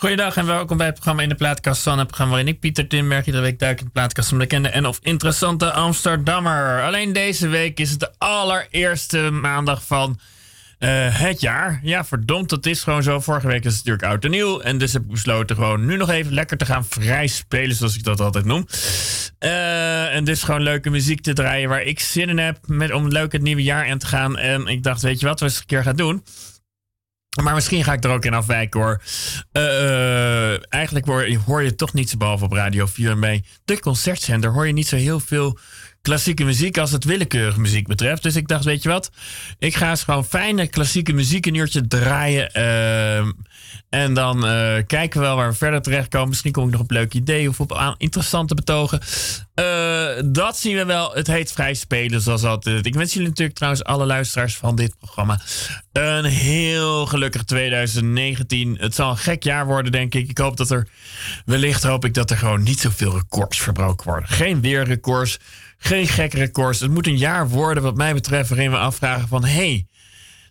Goedendag en welkom bij het programma In de Plaatkast van het programma waarin ik, Pieter Timberg, iedere week duik in de plaatkast van bekende en of interessante Amsterdammer. Alleen deze week is het de allereerste maandag van uh, het jaar. Ja, verdomd, dat is gewoon zo. Vorige week is het natuurlijk oud en nieuw. En dus heb ik besloten gewoon nu nog even lekker te gaan vrij spelen, zoals ik dat altijd noem. Uh, en dus gewoon leuke muziek te draaien waar ik zin in heb met, om leuk het nieuwe jaar in te gaan. En ik dacht, weet je wat we eens een keer gaan doen? Maar misschien ga ik er ook in afwijken hoor. Uh, eigenlijk hoor, je toch niet zo behalve op Radio 4 en bij de concertzender hoor je niet zo heel veel klassieke muziek als het willekeurige muziek betreft. Dus ik dacht, weet je wat? Ik ga eens gewoon fijne klassieke muziek een uurtje draaien. Uh, en dan uh, kijken we wel waar we verder terechtkomen. Misschien kom ik nog op leuk idee of op interessante betogen. Uh, dat zien we wel. Het heet Vrij Spelen, zoals altijd. Ik wens jullie natuurlijk trouwens alle luisteraars van dit programma een heel gelukkig 2019. Het zal een gek jaar worden, denk ik. Ik hoop dat er, wellicht hoop ik dat er gewoon niet zoveel records verbroken worden. Geen weerrecords, geen gekke records. Het moet een jaar worden, wat mij betreft, waarin we afvragen van... Hey,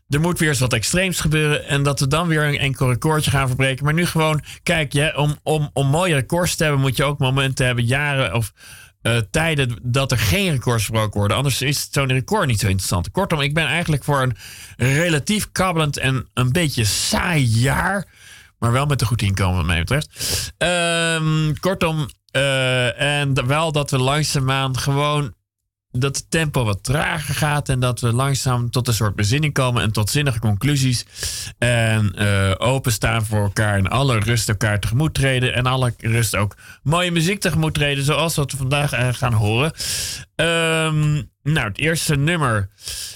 er moet weer eens wat extreems gebeuren. En dat we dan weer een enkel recordje gaan verbreken. Maar nu gewoon, kijk, je, om, om, om mooie records te hebben, moet je ook momenten hebben, jaren of uh, tijden dat er geen records verbroken worden. Anders is zo'n record niet zo interessant. Kortom, ik ben eigenlijk voor een relatief kabbelend en een beetje saai jaar. Maar wel met een goed inkomen, wat mij betreft. Um, kortom, uh, en wel dat we langzaamaan gewoon dat het tempo wat trager gaat en dat we langzaam tot een soort bezinning komen en tot zinnige conclusies. En uh, openstaan voor elkaar en alle rust elkaar tegemoet treden. En alle rust ook mooie muziek tegemoet treden, zoals wat we vandaag uh, gaan horen. Um, nou, het eerste nummer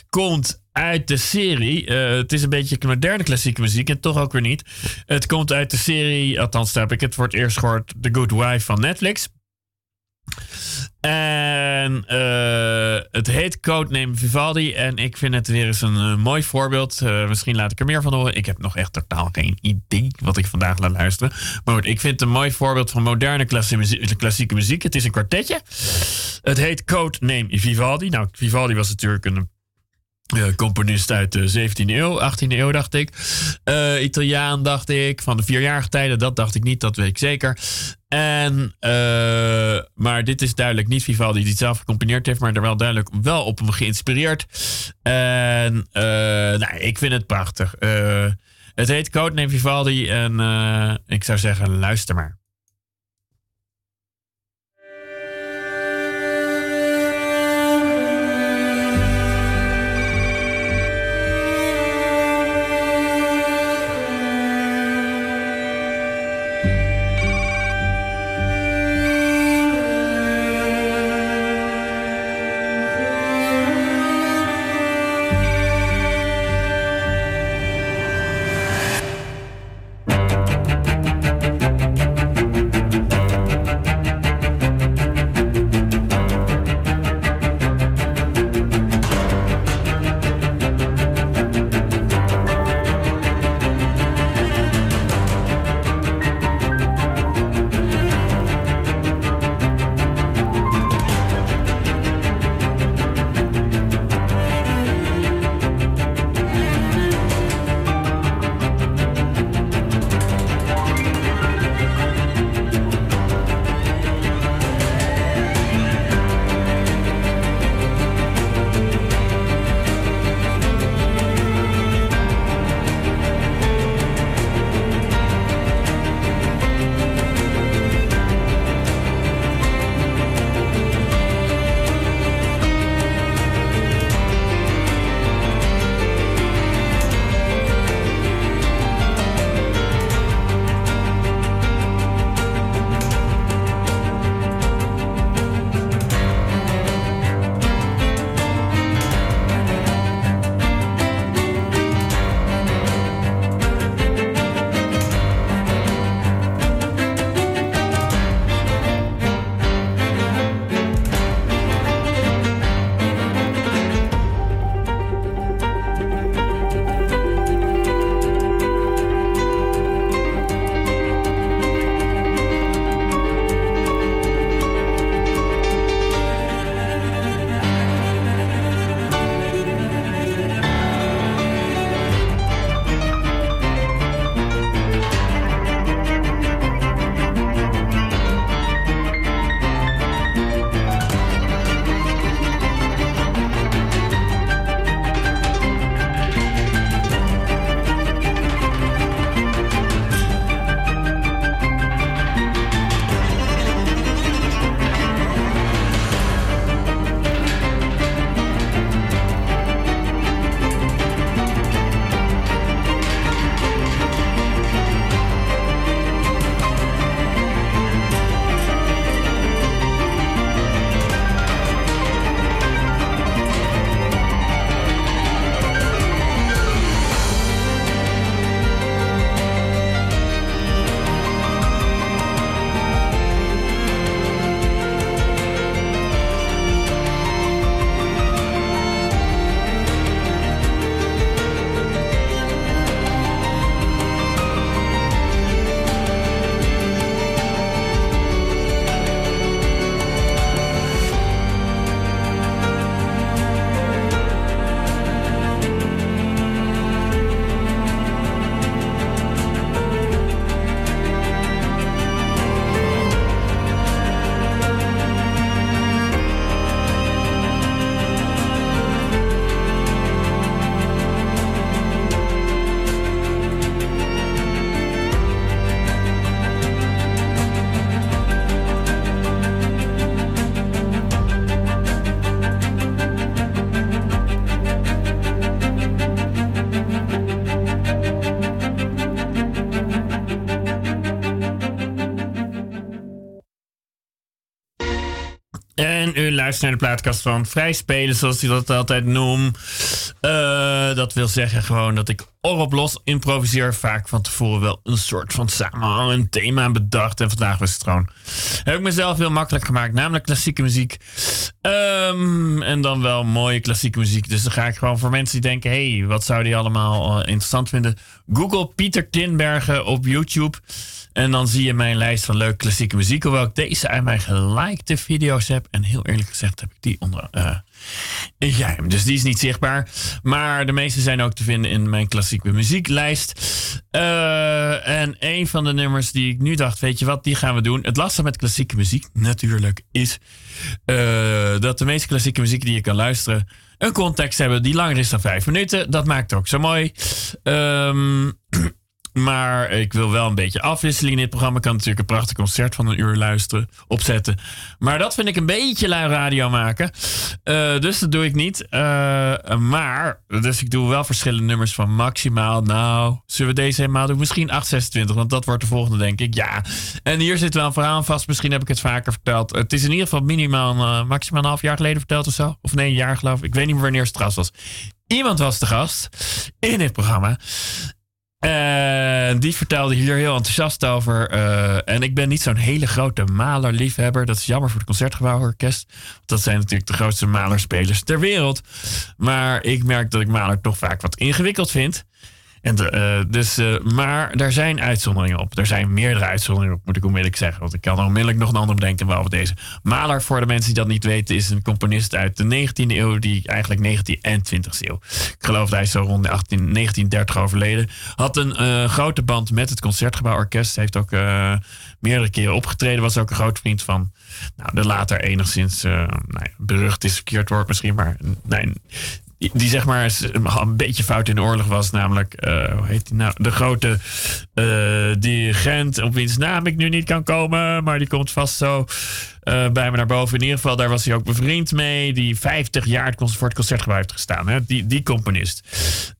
komt uit de serie. Uh, het is een beetje moderne klassieke muziek en toch ook weer niet. Het komt uit de serie, althans heb ik het het eerst gehoord, The Good Wife van Netflix. En uh, het heet Codename Vivaldi. En ik vind het weer eens een uh, mooi voorbeeld. Misschien laat ik er meer van horen. Ik heb nog echt totaal geen idee wat ik vandaag laat luisteren. Maar goed, ik vind het een mooi voorbeeld van moderne klassieke muziek. Het is een kwartetje. Het heet Codename Vivaldi. Nou, Vivaldi was natuurlijk een componist uit de 17e eeuw, 18e eeuw dacht ik. Uh, Italiaan dacht ik, van de vierjarige tijden, dat dacht ik niet, dat weet ik zeker. En, uh, maar dit is duidelijk niet Vivaldi die het zelf gecomponeerd heeft, maar er wel duidelijk wel op hem geïnspireerd. En nou, ik vind het prachtig. het heet Codename Vivaldi en ik zou zeggen, luister maar. U luistert naar de plaatkast van Vrij Spelen, zoals hij dat altijd noemt. Uh, dat wil zeggen gewoon dat ik op los improviseer. Vaak van tevoren wel een soort van samenhangend thema bedacht. En vandaag was het gewoon... Heb ik mezelf heel makkelijk gemaakt. Namelijk klassieke muziek. Um, en dan wel mooie klassieke muziek. Dus dan ga ik gewoon voor mensen die denken... hey, wat zou die allemaal uh, interessant vinden? Google Pieter Tinbergen op YouTube... En dan zie je mijn lijst van leuke klassieke muziek. Hoewel ik deze uit mijn gelikte video's heb. En heel eerlijk gezegd heb ik die onder uh, geheim. Dus die is niet zichtbaar. Maar de meeste zijn ook te vinden in mijn klassieke muzieklijst. Uh, en een van de nummers die ik nu dacht, weet je wat, die gaan we doen. Het lastige met klassieke muziek natuurlijk is uh, dat de meeste klassieke muziek die je kan luisteren een context hebben die langer is dan vijf minuten. Dat maakt het ook zo mooi. Um, Maar ik wil wel een beetje afwisseling in dit programma. Ik kan natuurlijk een prachtig concert van een uur luisteren, opzetten. Maar dat vind ik een beetje lui radio maken. Uh, dus dat doe ik niet. Uh, maar, dus ik doe wel verschillende nummers van maximaal. Nou, zullen we deze helemaal doen? Misschien 826, want dat wordt de volgende, denk ik. Ja. En hier zit wel een verhaal vast. Misschien heb ik het vaker verteld. Het is in ieder geval minimaal, uh, maximaal een half jaar geleden verteld of zo. Of nee, een jaar geloof ik. Ik weet niet meer wanneer het trouwens was. Iemand was de gast in dit programma. En die vertelde hier heel enthousiast over. Uh, en ik ben niet zo'n hele grote malerliefhebber. Dat is jammer voor het Concertgebouworkest. Dat zijn natuurlijk de grootste malerspelers ter wereld. Maar ik merk dat ik maler toch vaak wat ingewikkeld vind. En uh, dus, uh, maar daar zijn uitzonderingen op. Er zijn meerdere uitzonderingen op, moet ik onmiddellijk zeggen. Want ik kan onmiddellijk nog een ander bedenken behalve deze. Mahler, voor de mensen die dat niet weten, is een componist uit de 19e eeuw, die eigenlijk 19e en 20e eeuw. Ik geloof dat hij zo rond 18, 1930 overleden. Had een uh, grote band met het Concertgebouworkest. Heeft ook meerdere keren opgetreden. Was ook een groot vriend van nou, de later enigszins nou berucht is verkeerd woord misschien, maar nee, die zeg maar een beetje fout in de oorlog was. Namelijk, uh, hoe heet die nou? De grote uh, dirigent op wiens naam ik nu niet kan komen. Maar die komt vast zo uh, bij me naar boven. In ieder geval, daar was hij ook bevriend mee. Die 50 jaar voor het concertgebouw heeft gestaan. Hè? Die, die componist.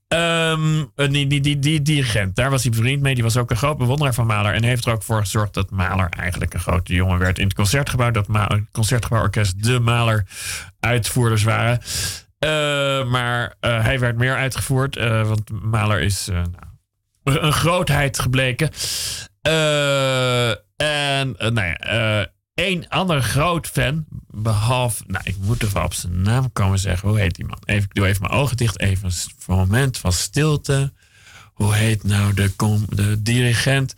Um, die, die, die, die dirigent, daar was hij bevriend mee. Die was ook een groot bewonderaar van Mahler. En heeft er ook voor gezorgd dat Mahler eigenlijk een grote jongen werd in het concertgebouw. Dat Ma het concertgebouworkest de Mahler uitvoerders waren. Uh, maar uh, hij werd meer uitgevoerd, uh, want Mahler is nou, een grootheid gebleken. en nou ja, één andere groot fan, behalve, nou ik moet wel op zijn naam komen zeggen. Hoe heet die man? Even, ik doe even mijn ogen dicht, even een moment van stilte. Hoe heet nou de, de dirigent?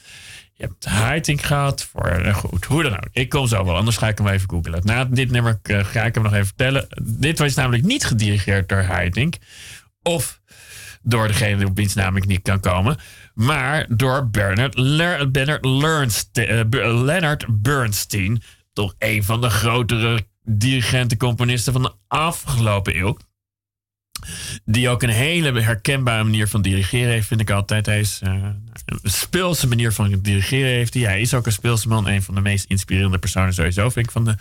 Je hebt Heiting gehad. Voor, goed, hoe dan ook. Ik kom zo wel, anders ga ik hem even googlen. Na dit nummer uh, ga ik hem nog even vertellen. Dit was namelijk niet gedirigeerd door Heiting. Of door degene op wiens naam ik niet kan komen. Maar door Bernard, Bernard uh, Leonard Bernstein. Toch een van de grotere dirigenten-componisten van de afgelopen eeuw. Die ook een hele herkenbare manier van dirigeren heeft, vind ik altijd. Hij is uh, een speelse manier van dirigeren heeft hij. Is ook een speelse man. Een van de meest inspirerende personen sowieso, vind ik, van de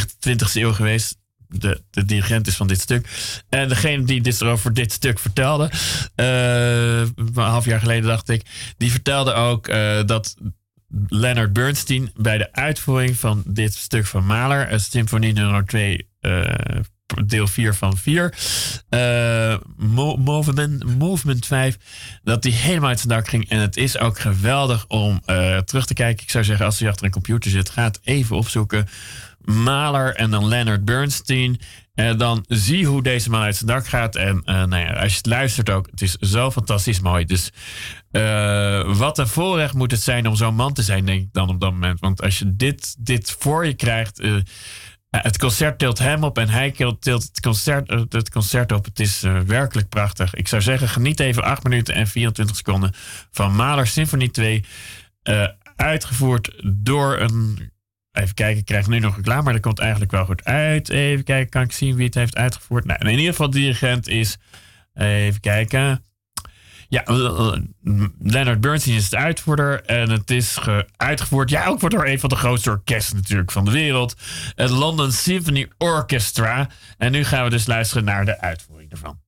29e eeuw geweest. De, de dirigent is van dit stuk. En degene die dit over dit stuk vertelde, uh, een half jaar geleden dacht ik, die vertelde ook uh, dat Leonard Bernstein bij de uitvoering van dit stuk van Mahler, Symfonie nummer 2, deel 4 van 4. Uh, movement, movement 5. Dat die helemaal uit zijn dak ging. En het is ook geweldig om uh, terug te kijken. Ik zou zeggen, als je achter een computer zit, ga het even opzoeken. Mahler en dan Leonard Bernstein. En dan zie hoe deze man uit zijn dak gaat. En nou ja, als je het luistert ook, het is zo fantastisch mooi. Dus wat een voorrecht moet het zijn om zo'n man te zijn, denk ik dan op dat moment. Want als je dit, dit voor je krijgt. Het concert tilt hem op en hij tilt het concert, het concert op. Het is uh, werkelijk prachtig. Ik zou zeggen, geniet even 8 minuten en 24 seconden van Mahler Symfonie 2. Uh, uitgevoerd door een. Even kijken, ik krijg nu nog reclame, maar dat komt eigenlijk wel goed uit. Even kijken, kan ik zien wie het heeft uitgevoerd? Nou, in ieder geval, de dirigent is. Even kijken. Ja, Leonard Bernstein is de uitvoerder. En het is uitgevoerd, ja, ook door een van de grootste orkesten natuurlijk van de wereld. Het London Symphony Orchestra. En nu gaan we dus luisteren naar de uitvoering ervan.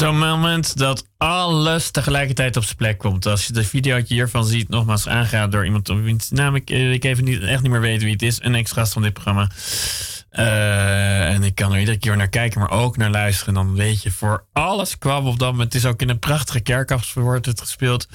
Zo'n moment dat alles tegelijkertijd op zijn plek komt. Als je de video hiervan ziet, nogmaals aangehaald door iemand op wiens naam ik, eh, ik even niet, echt niet meer weet wie het is. Een ex-gast van dit programma. Uh, en ik kan er iedere keer naar kijken, maar ook naar luisteren. Dan weet je, voor alles kwam op dat moment. Het is ook in een prachtige kerkaf wordt het gespeeld.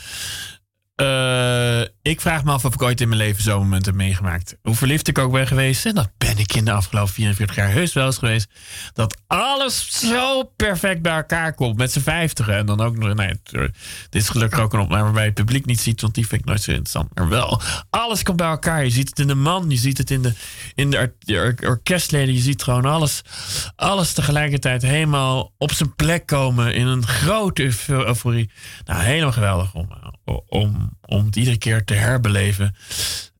Uh, ik vraag me af of ik ooit in mijn leven zo'n moment heb meegemaakt. Hoe verliefd ik ook ben geweest. En dat ben ik in de afgelopen 44 jaar heus wel eens geweest. Dat alles zo perfect bij elkaar komt. Met z'n vijftigen. En dan ook nog. Nee, dit is gelukkig ook een opname waarbij het publiek niet ziet. Want die vind ik nooit zo interessant. Maar wel. Alles komt bij elkaar. Je ziet het in de man. Je ziet het in de, in de, or orkestleden. Je ziet gewoon alles. Alles tegelijkertijd helemaal op zijn plek komen. In een grote euforie. Nou, helemaal geweldig om, om, om het iedere keer te herbeleven.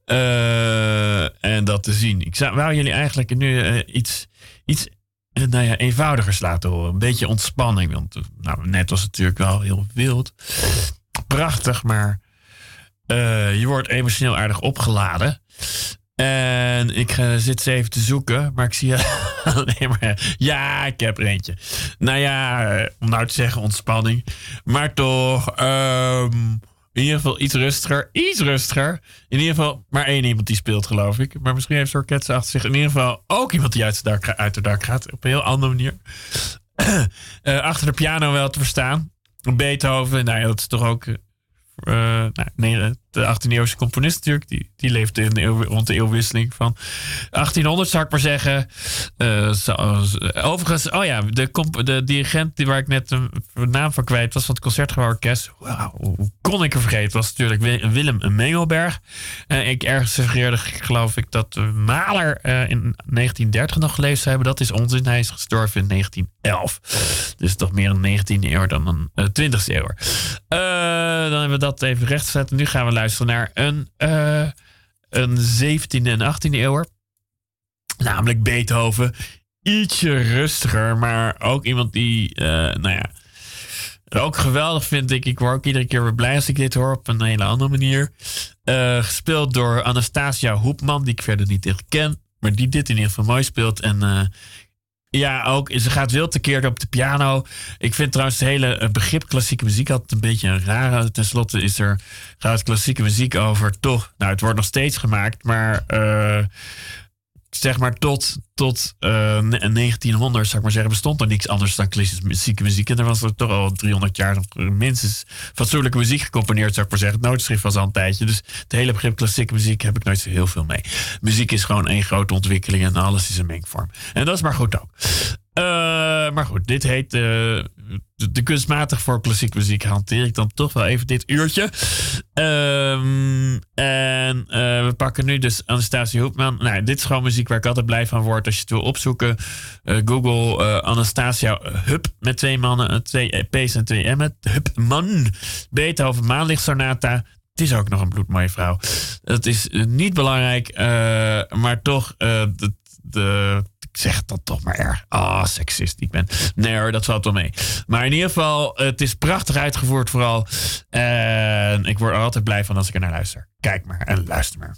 Uh, en dat te zien. Ik zou, wou jullie eigenlijk nu uh, iets, iets uh, nou ja, eenvoudigers laten horen. Een beetje ontspanning. Want nou, net was het natuurlijk wel heel wild. Prachtig, maar je wordt emotioneel aardig opgeladen. En ik zit ze even te zoeken, maar ik zie alleen maar. Ja, ik heb er eentje. Nou ja, om nou te zeggen ontspanning. Maar toch. Um, in ieder geval iets rustiger. Iets rustiger. In ieder geval maar één iemand die speelt, geloof ik. Maar misschien heeft Orkets achter zich in ieder geval ook iemand die uit, de dak, uit de dak gaat. Op een heel andere manier. uh, achter de piano wel te verstaan. Beethoven, nou ja, dat is toch ook uh, nou, nee, de 18e-eeuwse componist natuurlijk. Die, die leefde in de rond de eeuwwisseling van 1800, zou ik maar zeggen. Uh, zo, overigens, oh ja, de, de dirigent die waar ik net de naam van kwijt was van het Concertgebouworkest. Wauw, hoe kon ik er vergeten? was natuurlijk Willem Mengelberg. Uh, ik ergens suggereerde, geloof ik, dat Mahler in 1930 nog geleefd zou hebben. Dat is onzin. Hij is gestorven in 1911. Dus toch meer een 19e eeuw dan een 20e eeuw. dan hebben we dat even rechtgezet. Nu gaan we luisteren naar een, uh, een 17e en 18e eeuwer. Namelijk Beethoven. Ietsje rustiger, maar ook iemand die, uh, nou ja, ook geweldig vind ik. Ik word ook iedere keer weer blij als ik dit hoor op een hele andere manier. Uh, gespeeld door Anastasia Hoepman, die ik verder niet echt ken. Maar die dit in ieder geval mooi speelt. En ja, ook. Ze gaat wild tekeer op de piano. Ik vind trouwens het hele eh, begrip klassieke muziek altijd een beetje een rare. Ten slotte is er, gaat klassieke muziek over toch. Nou, het wordt nog steeds gemaakt, maar. Uh, zeg maar tot, tot uh, 1900, zou ik maar zeggen, bestond er niks anders dan klassieke muziek. En er was er toch al 300 jaar minstens fatsoenlijke muziek gecomponeerd, zou ik maar zeggen. Het noodschrift was al een tijdje. Dus het hele begrip klassieke muziek heb ik nooit zo heel veel mee. Muziek is gewoon één grote ontwikkeling en alles is een mengvorm. En dat is maar goed ook. Uh, maar goed, dit heet uh, de, kunstmatig voor klassieke muziek hanteer ik dan toch wel even dit uurtje. Um, en uh, we pakken nu dus Anastasia Hoepman. Nou, dit is gewoon muziek waar ik altijd blij van word. Als je het wil opzoeken, Google Anastasia Hup met twee mannen, twee P's en twee M'en. Hupman. Beethoven Maanlichtsonata. Het is ook nog een bloedmooie vrouw. Het is niet belangrijk, maar toch de ik zeg dat toch maar erg. Ah, seksist ik ben. Nee hoor, dat valt wel mee. Maar in ieder geval, het is prachtig uitgevoerd vooral. En ik word er altijd blij van als ik er naar luister. Kijk maar en luister maar.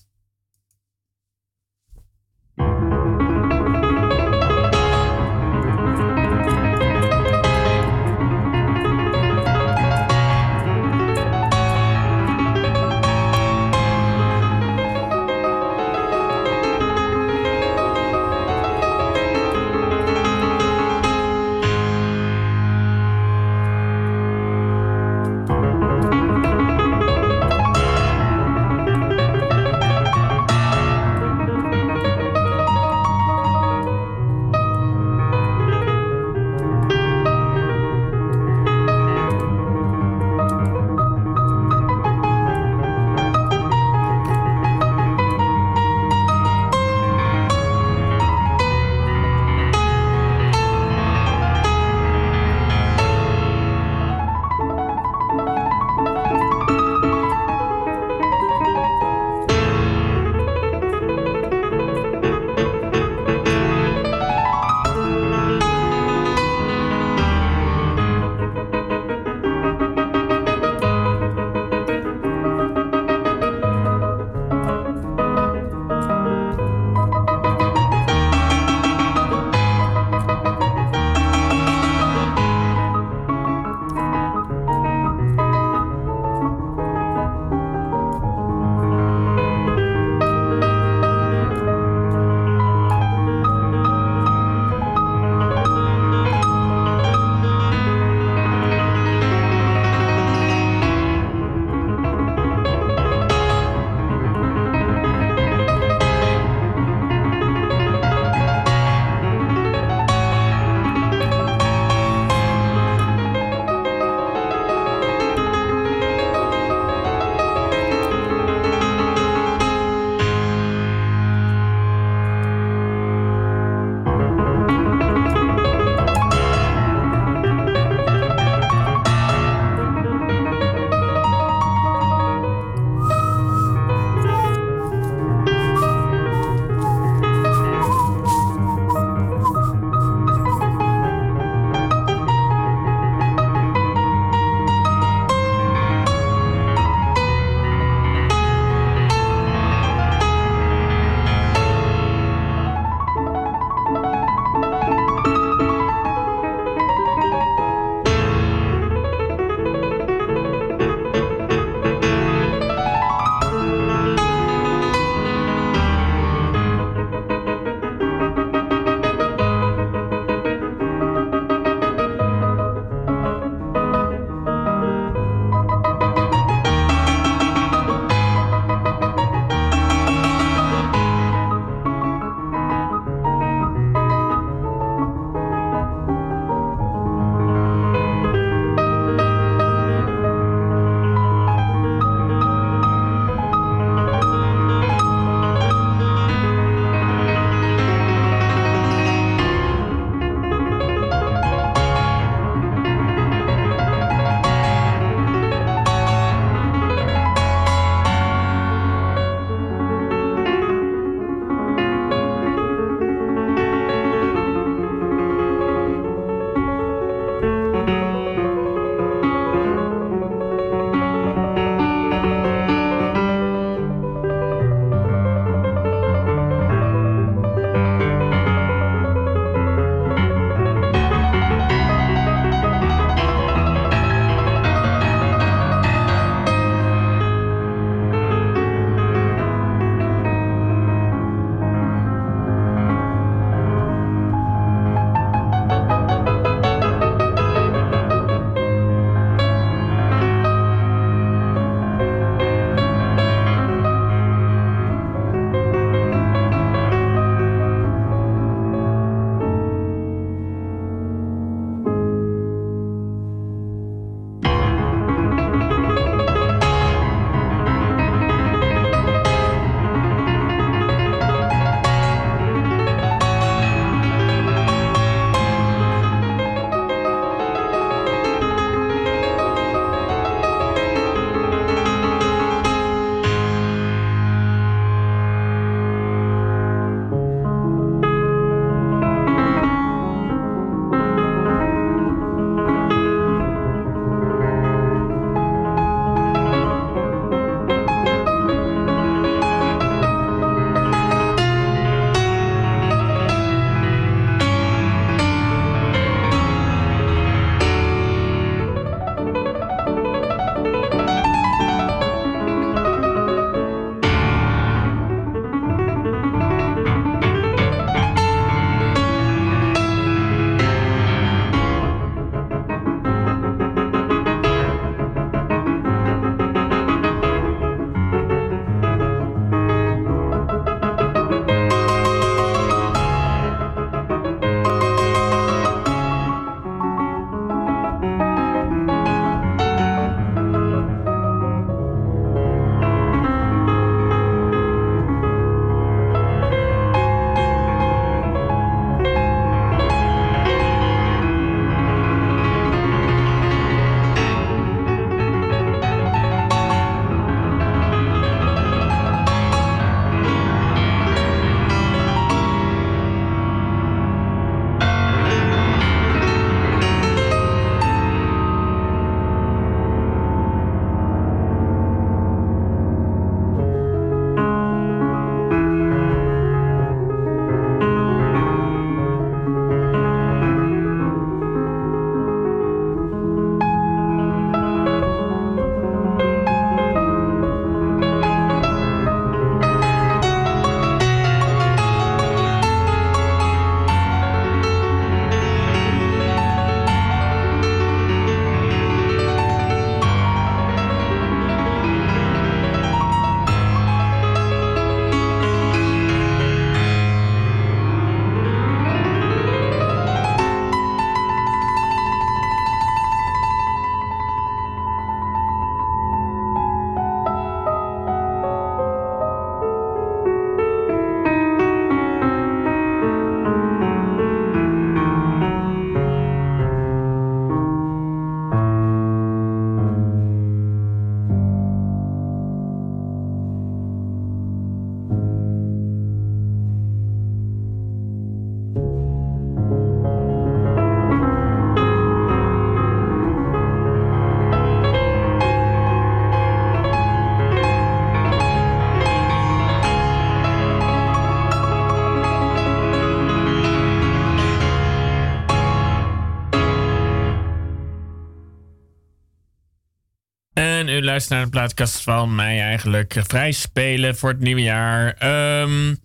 Naar de plaatkast van mij eigenlijk. Vrij spelen voor het nieuwe jaar. Ehm,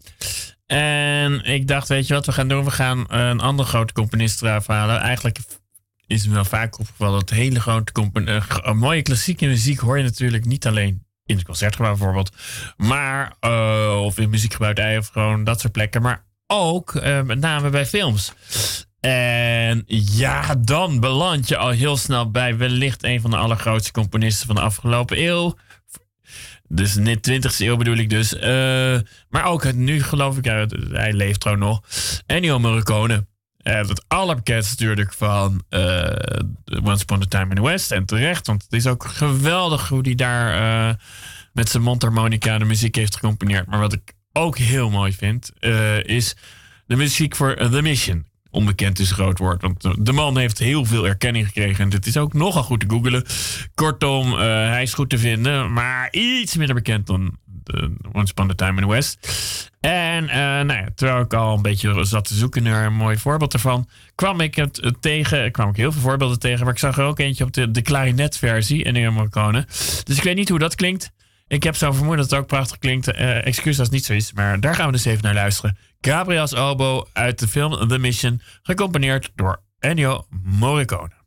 en ik dacht, weet je wat we gaan doen? We gaan een andere grote componist eraf halen. Eigenlijk is me wel vaak opgevallen dat hele grote componisten... Uh, mooie klassieke muziek hoor je natuurlijk niet alleen in het concertgebouw bijvoorbeeld. Maar, uh, of in muziekgebouw of gewoon dat soort plekken. Maar ook met name bij films. En ja, dan beland je al heel snel bij wellicht een van de allergrootste componisten van de afgelopen eeuw. Dus net 20e eeuw bedoel ik dus. Uh, maar ook nu geloof ik, hij leeft trouwens nog. Ennio Morricone. Uh, het allerbekendste natuurlijk van uh, Once Upon a Time in the West. En terecht, want het is ook geweldig hoe hij daar met zijn mondharmonica de muziek heeft gecomponeerd. Maar wat ik ook heel mooi vind, is de muziek voor The Mission onbekend is groot woord. Want de man heeft heel veel erkenning gekregen. En dit is ook nogal goed te googelen. Kortom, uh, hij is goed te vinden. Maar iets minder bekend dan de Once Upon a Time in the West. En uh, nou ja, terwijl ik al een beetje zat te zoeken naar een mooi voorbeeld ervan, kwam ik het tegen, kwam ik heel veel voorbeelden tegen, maar ik zag er ook eentje op de, de klarinetversie in de. Dus ik weet niet hoe dat klinkt. Ik heb zo vermoeden dat het ook prachtig klinkt. Uh, excuus als het niet zo is, maar daar gaan we dus even naar luisteren. Gabriel's Obo uit de film The Mission, gecomponeerd door Ennio Morricone.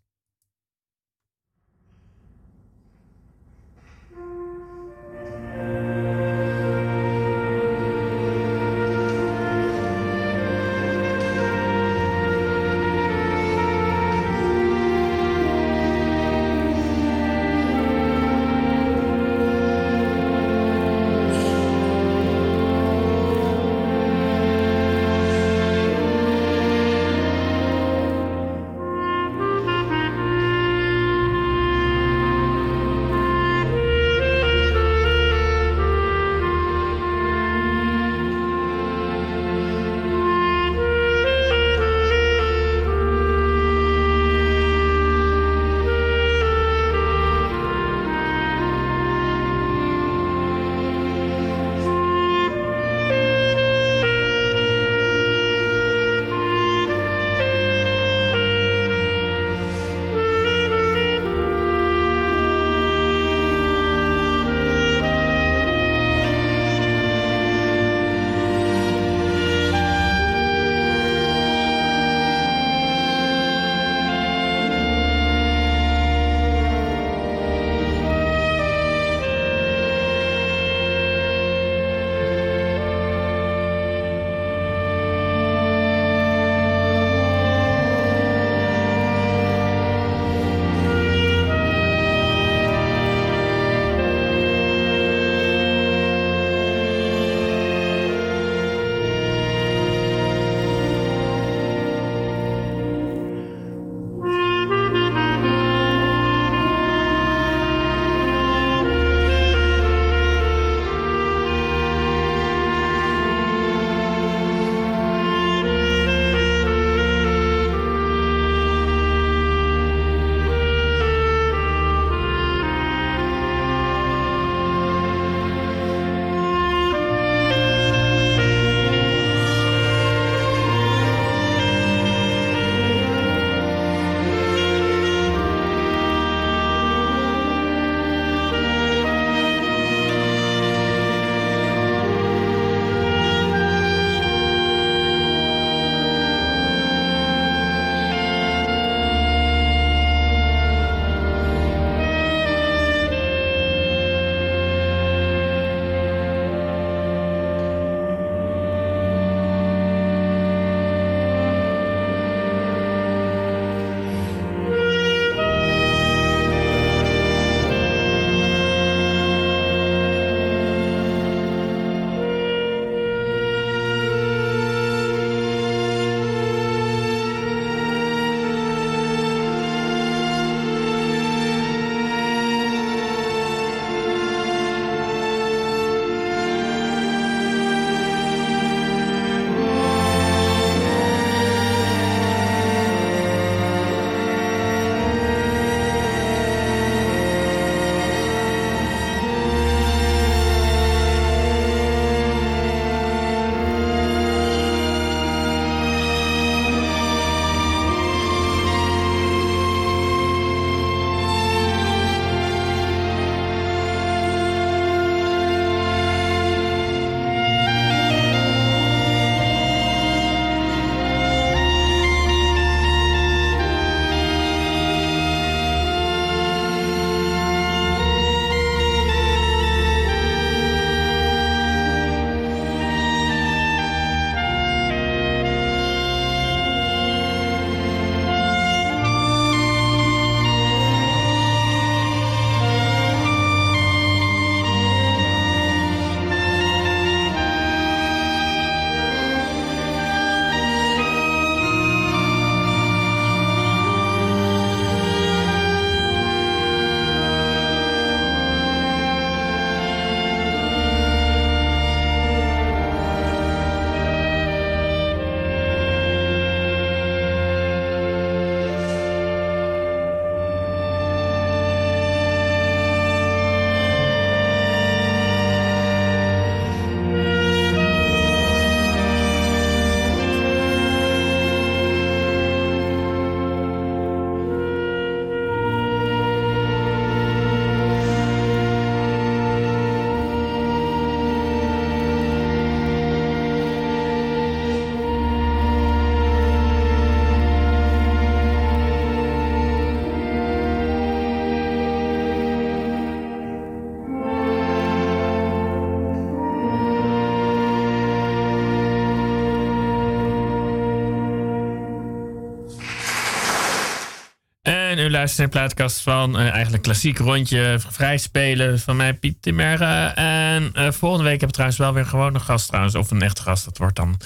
Luistert naar plaatkast van uh, eigenlijk klassiek rondje vrij spelen van mij, Piet Timmerga. En uh, volgende week heb ik trouwens wel weer gewoon een gast trouwens, of een echte gast. Dat wordt dan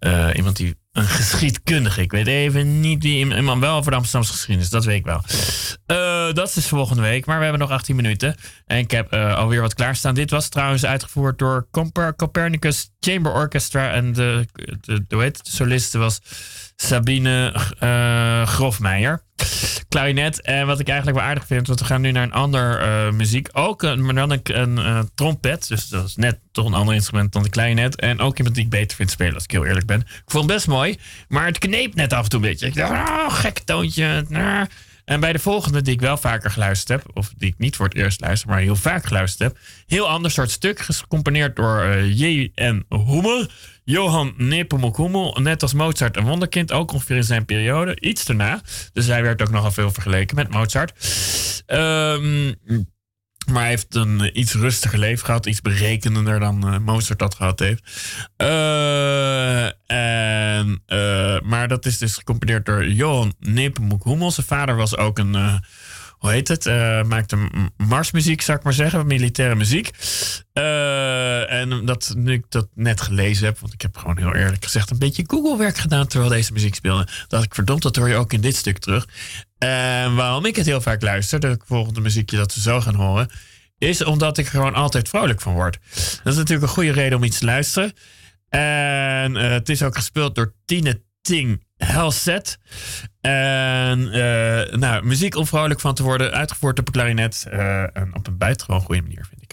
uh, iemand die een geschiedkundige. Ik weet even niet wie iemand wel over de Amsterdamse geschiedenis. Dat weet ik wel. Dat is dus volgende week. Maar we hebben nog 18 minuten. En ik heb uh, alweer wat klaarstaan. Dit was trouwens uitgevoerd door Copernicus Chamber Orchestra. En de, de, de, de soliste was Sabine uh, Grofmeijer. Klarinet. En wat ik eigenlijk wel aardig vind, want we gaan nu naar een ander uh, muziek. Ook een, maar dan een, uh, trompet. Dus dat is net toch een ander instrument dan de klarinet. En ook iemand die ik beter vind spelen, als ik heel eerlijk ben. Ik vond het best mooi, maar het kneep net af en toe een beetje. Ik dacht, oh, gek toontje. En bij de volgende, die ik wel vaker geluisterd heb, of die ik niet voor het eerst luister, maar heel vaak geluisterd heb, heel ander soort stuk, gecomponeerd door uh, J.N. Hoemer. Johan Hummel, net als Mozart een wonderkind, ook ongeveer in zijn periode, iets daarna. Dus hij werd ook nogal veel vergeleken met Mozart. Um, maar hij heeft een iets rustiger leven gehad, iets berekenender dan uh, Mozart dat gehad heeft. Uh, en, uh, maar dat is dus gecomponeerd door Johan Nepomuk Hummel. Zijn vader was ook een hoe heet het? Uh, maakte marsmuziek, zou ik maar zeggen, militaire muziek. Uh, en dat, nu ik dat net gelezen heb, want ik heb gewoon heel eerlijk gezegd een beetje Google-werk gedaan terwijl deze muziek speelde, dacht ik, verdomd, dat hoor je ook in dit stuk terug. En waarom ik het heel vaak luister, de volgende muziekje dat we zo gaan horen, is omdat ik er gewoon altijd vrolijk van word. Dat is natuurlijk een goede reden om iets te luisteren. En uh, het is ook gespeeld door Tine Ting Helset. En uh, nou, muziek om vrolijk van te worden, uitgevoerd op een klarinet. Uh, en op een buitengewoon goede manier, vind ik.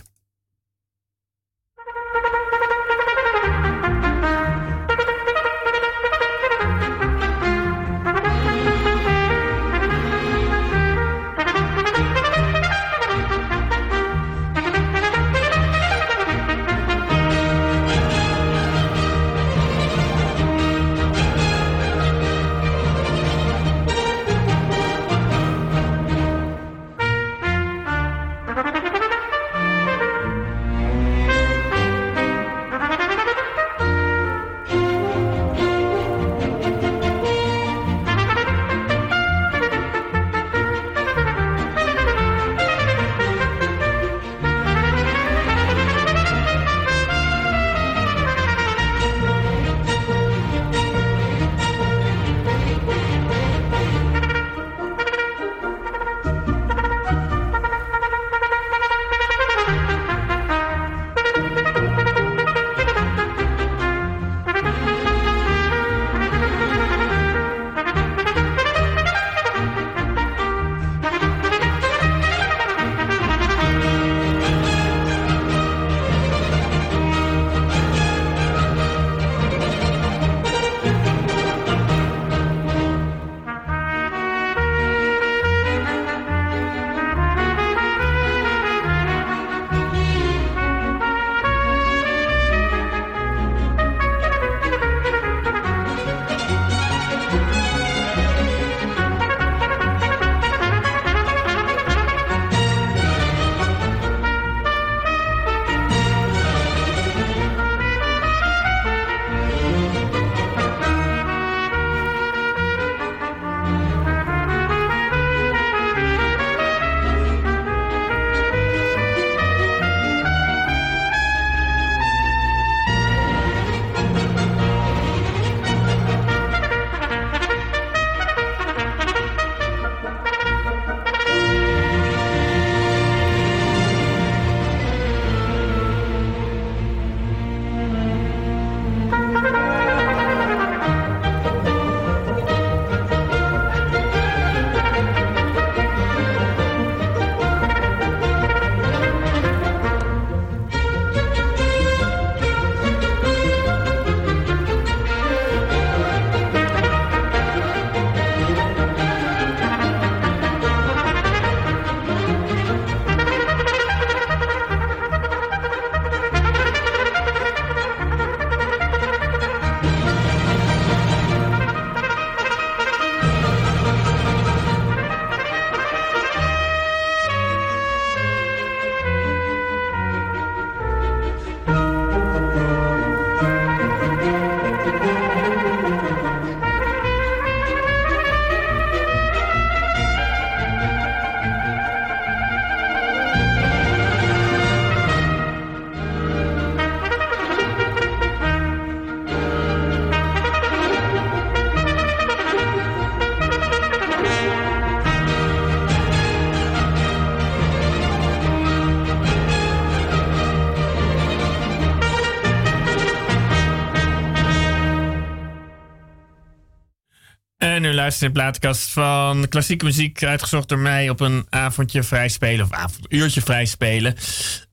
In de plaatkast van klassieke muziek, uitgezocht door mij op een avondje vrij spelen, of avonduurtje vrij spelen.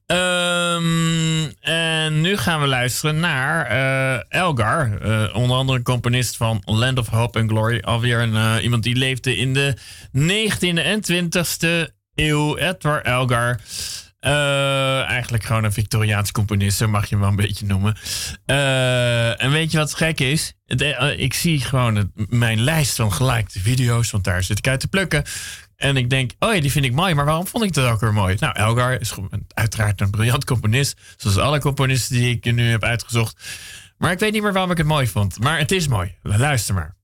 Um, en nu gaan we luisteren naar uh, Elgar, uh, onder andere componist van Land of Hope and Glory. Alweer een, uh, iemand die leefde in de 19e en 20e eeuw, Edward Elgar. Eigenlijk gewoon een Victoriaans componist, zo mag je hem wel een beetje noemen. en weet je wat gek is? ik zie gewoon mijn lijst van gelikte video's, want daar zit ik uit te plukken. En ik denk, oh ja, die vind ik mooi. Maar waarom vond ik dat ook weer mooi? Nou, Elgar is uiteraard een briljant componist. Zoals alle componisten die ik nu heb uitgezocht. Maar ik weet niet meer waarom ik het mooi vond. Maar het is mooi. Luister maar.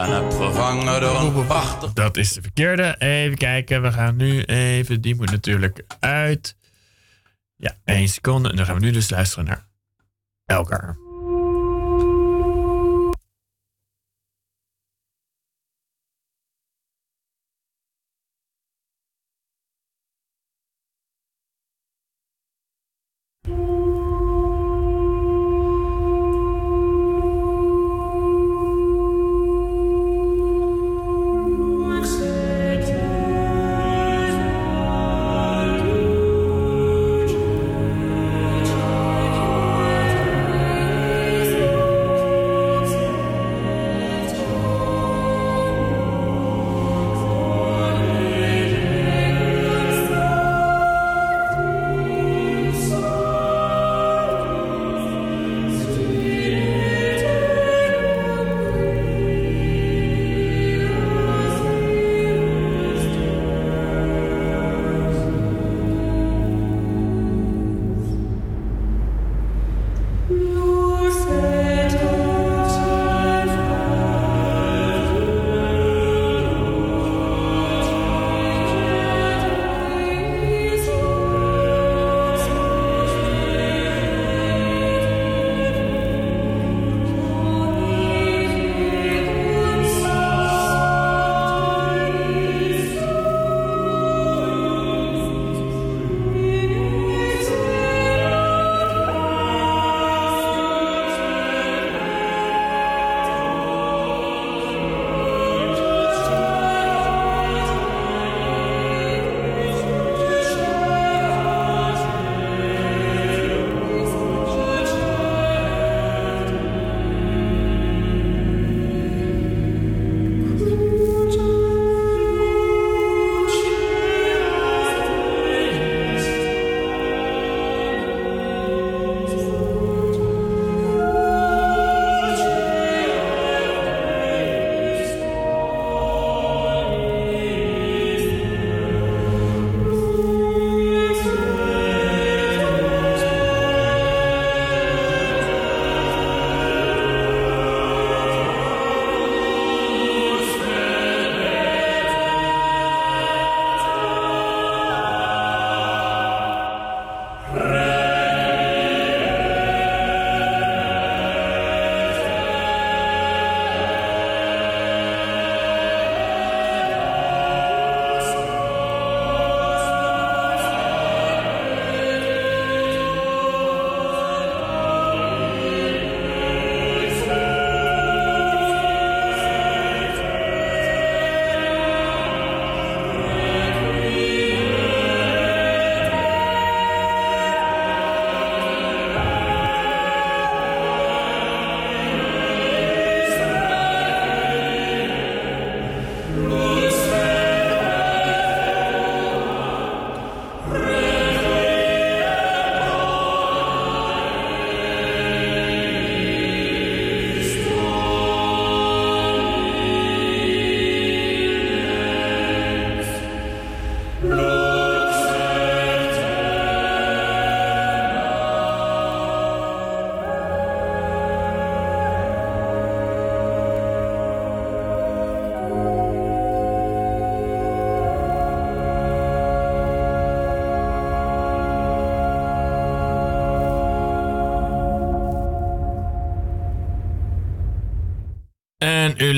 En heb vervangen door. Dat is de verkeerde. Even kijken. We gaan nu even. Die moet natuurlijk uit. Ja, één seconde. En dan gaan we nu dus luisteren naar Elgar.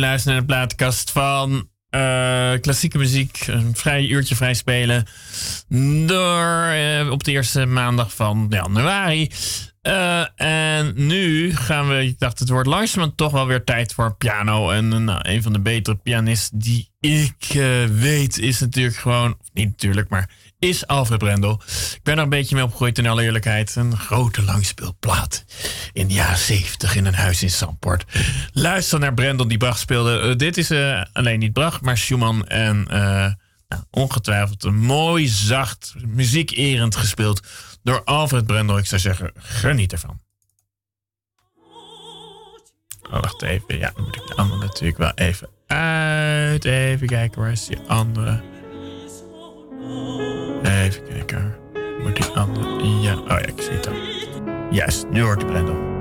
Luistert naar de plaatkast van uh, klassieke muziek. Een vrij uurtje vrij spelen. Door uh, op de eerste maandag van januari. Uh, en nu gaan we, ik dacht het wordt langzamerhand toch wel weer tijd voor piano. En nou, een van de betere pianisten die ik weet is natuurlijk gewoon, niet natuurlijk, maar is Alfred Brendel. Ik ben er een beetje mee opgegroeid in alle eerlijkheid. Een grote langspeelplaat in de jaren 70 in een huis in Samport. Luister naar Brendel die Brach speelde. Uh, dit is alleen niet Brach, maar Schumann en nou, ongetwijfeld een mooi, zacht, muziekerend gespeeld door Alfred Brendel. Ik zou zeggen, geniet ervan. Oh, wacht even. Ja, dan moet ik de andere natuurlijk wel even uit. Even kijken, waar is die andere? Even kijken. Moet die andere... Ja, oh ja, ik zie het al. Juist, nu hoort de Brendel.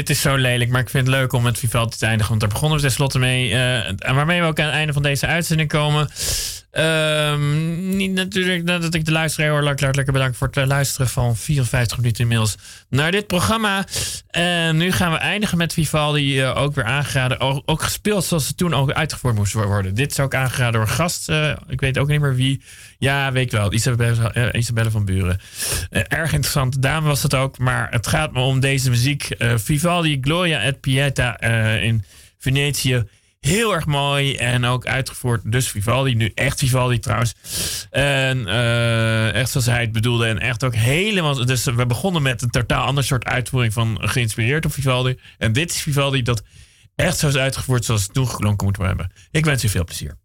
Dit is zo lelijk, maar ik vind het leuk om met Vivaldi te eindigen. Want daar begonnen we tenslotte mee. Uh, waarmee we ook aan het einde van deze uitzending komen. Um, niet natuurlijk dat ik de luisteraar heel hartelijk bedank voor het luisteren van 54 minuten inmiddels naar dit programma. En nu gaan we eindigen met Vivaldi, uh, ook weer aangeraden. Ook, gespeeld zoals het toen ook uitgevoerd moest worden. Dit is ook aangeraden door een gast. Uh, ik weet ook niet meer wie. Ja, weet ik wel. Isabelle, uh, Isabelle van Buren. erg interessante dame was het ook. Maar het gaat me om deze muziek. Vivaldi, Gloria et Pieta in Venetië Heel erg mooi en ook uitgevoerd. Dus Vivaldi, nu echt Vivaldi trouwens. En uh, echt zoals hij het bedoelde. En echt ook helemaal. Dus we begonnen met een totaal ander soort uitvoering van geïnspireerd op Vivaldi. En dit is Vivaldi dat echt zo is uitgevoerd zoals het toen geklonken moet hebben. Ik wens u veel plezier.